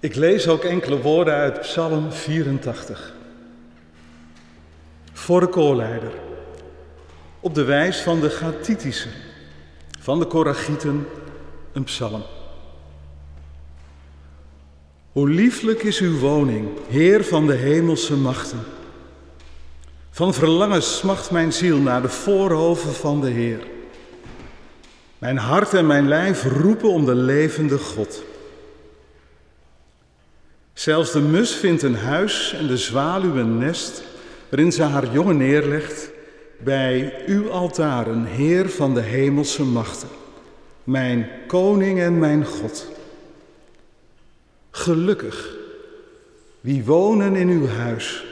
Ik lees ook enkele woorden uit Psalm 84. Voor de koorleider. Op de wijs van de Gathitische, van de Koragieten, een psalm. Hoe lieflijk is uw woning, Heer van de hemelse machten. Van verlangen smacht mijn ziel naar de voorhoven van de Heer. Mijn hart en mijn lijf roepen om de levende God. Zelfs de mus vindt een huis en de zwaluw een nest waarin ze haar jongen neerlegt bij uw altaren, Heer van de hemelse machten, mijn koning en mijn God. Gelukkig wie wonen in uw huis,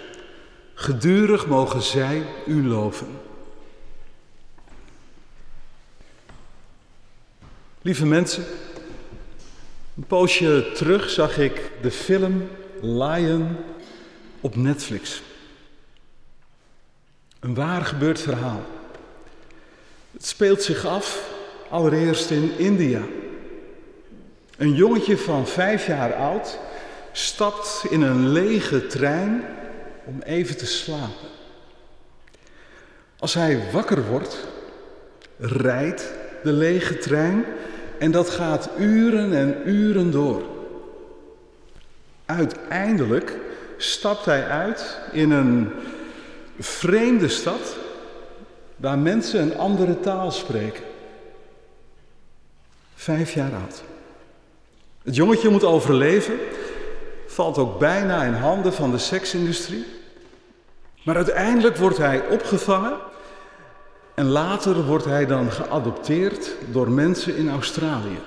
gedurig mogen zij u loven. Lieve mensen, een poosje terug zag ik de film Lion op Netflix. Een waar gebeurd verhaal. Het speelt zich af allereerst in India. Een jongetje van vijf jaar oud stapt in een lege trein om even te slapen. Als hij wakker wordt, rijdt de lege trein en dat gaat uren en uren door. Uiteindelijk stapt hij uit in een vreemde stad waar mensen een andere taal spreken. Vijf jaar oud. Het jongetje moet overleven, valt ook bijna in handen van de seksindustrie. Maar uiteindelijk wordt hij opgevangen en later wordt hij dan geadopteerd door mensen in Australië.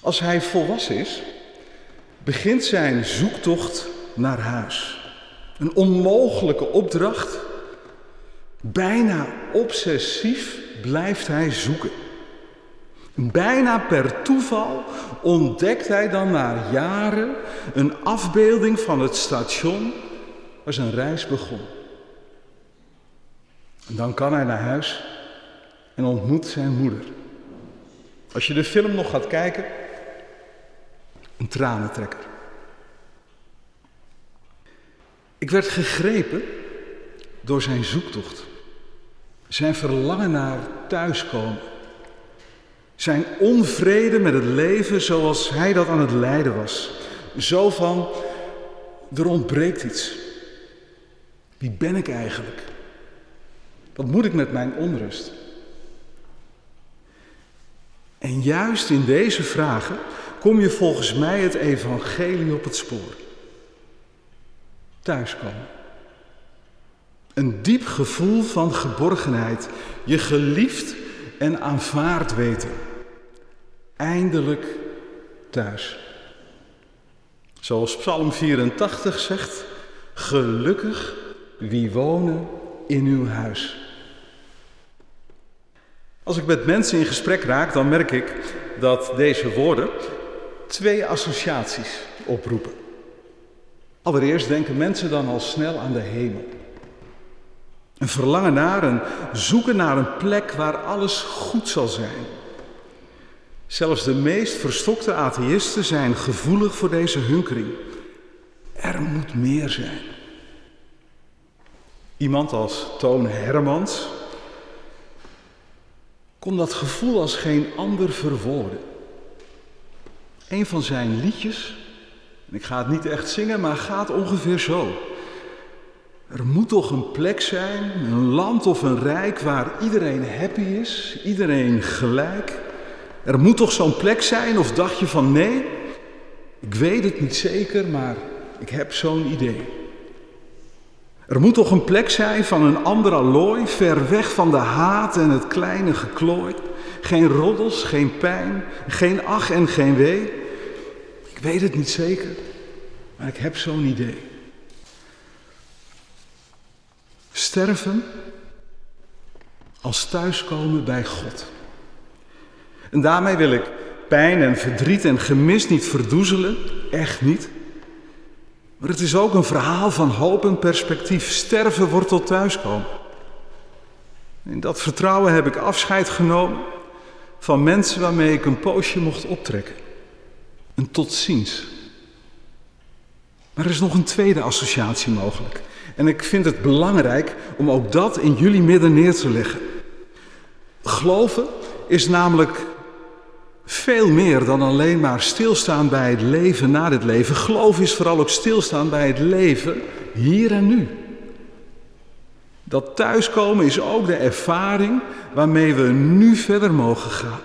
Als hij volwassen is, begint zijn zoektocht naar huis. Een onmogelijke opdracht. Bijna obsessief blijft hij zoeken. Bijna per toeval ontdekt hij dan na jaren een afbeelding van het station waar zijn reis begon. Dan kan hij naar huis en ontmoet zijn moeder. Als je de film nog gaat kijken, een tranentrekker. Ik werd gegrepen door zijn zoektocht, zijn verlangen naar thuiskomen, zijn onvrede met het leven zoals hij dat aan het lijden was. Zo van, er ontbreekt iets. Wie ben ik eigenlijk? Wat moet ik met mijn onrust? En juist in deze vragen kom je volgens mij het evangelie op het spoor. Thuiskomen. Een diep gevoel van geborgenheid, je geliefd en aanvaard weten. Eindelijk thuis. Zoals Psalm 84 zegt, gelukkig wie wonen in uw huis. Als ik met mensen in gesprek raak, dan merk ik dat deze woorden twee associaties oproepen. Allereerst denken mensen dan al snel aan de hemel. Een verlangen naar, een zoeken naar een plek waar alles goed zal zijn. Zelfs de meest verstokte atheïsten zijn gevoelig voor deze hunkering. Er moet meer zijn. Iemand als Toon Hermans kon dat gevoel als geen ander verwoorden. Een van zijn liedjes, en ik ga het niet echt zingen, maar gaat ongeveer zo. Er moet toch een plek zijn, een land of een rijk waar iedereen happy is, iedereen gelijk. Er moet toch zo'n plek zijn, of dacht je van nee? Ik weet het niet zeker, maar ik heb zo'n idee. Er moet toch een plek zijn van een ander allooi, ver weg van de haat en het kleine geklooi. Geen roddels, geen pijn, geen ach en geen wee. Ik weet het niet zeker, maar ik heb zo'n idee. Sterven als thuiskomen bij God. En daarmee wil ik pijn en verdriet en gemis niet verdoezelen, echt niet. Maar het is ook een verhaal van hoop en perspectief. Sterven wordt tot thuiskomen. In dat vertrouwen heb ik afscheid genomen van mensen waarmee ik een poosje mocht optrekken. een tot ziens. Maar er is nog een tweede associatie mogelijk. En ik vind het belangrijk om ook dat in jullie midden neer te leggen. Geloven is namelijk veel meer dan alleen maar stilstaan bij het leven na dit leven. Geloof is vooral ook stilstaan bij het leven hier en nu. Dat thuiskomen is ook de ervaring waarmee we nu verder mogen gaan.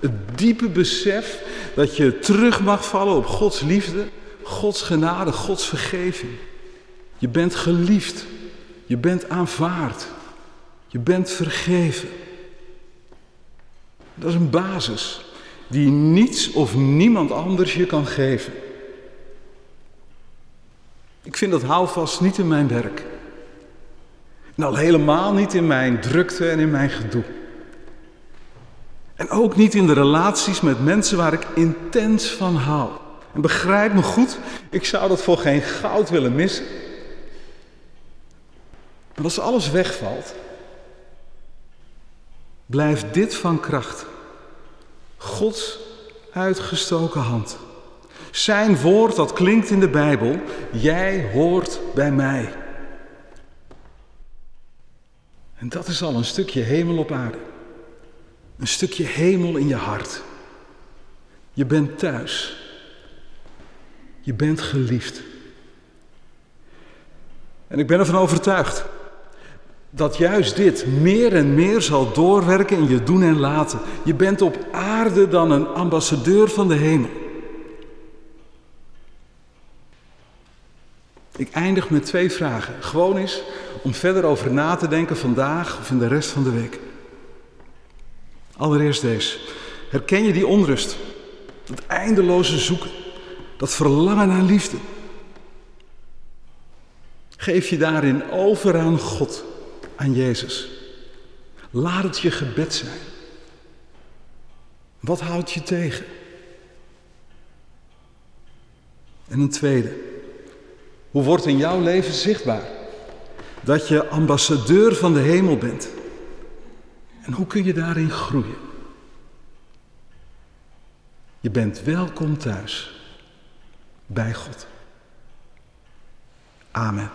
Het diepe besef dat je terug mag vallen op Gods liefde, Gods genade, Gods vergeving. Je bent geliefd, je bent aanvaard, je bent vergeven. Dat is een basis die niets of niemand anders je kan geven. Ik vind dat houvast niet in mijn werk. En al helemaal niet in mijn drukte en in mijn gedoe. En ook niet in de relaties met mensen waar ik intens van hou. En begrijp me goed, ik zou dat voor geen goud willen missen. Maar als alles wegvalt, blijft dit van kracht. Gods uitgestoken hand. Zijn woord dat klinkt in de Bijbel, jij hoort bij mij. En dat is al een stukje hemel op aarde. Een stukje hemel in je hart. Je bent thuis. Je bent geliefd. En ik ben ervan overtuigd dat juist dit meer en meer zal doorwerken in je doen en laten. Je bent op aarde dan een ambassadeur van de hemel. Ik eindig met twee vragen. Gewoon eens om verder over na te denken vandaag of in de rest van de week. Allereerst deze. Herken je die onrust? Dat eindeloze zoeken? Dat verlangen naar liefde? Geef je daarin over aan God, aan Jezus. Laat het je gebed zijn. Wat houdt je tegen? En een tweede. Hoe wordt in jouw leven zichtbaar dat je ambassadeur van de hemel bent? En hoe kun je daarin groeien? Je bent welkom thuis bij God. Amen.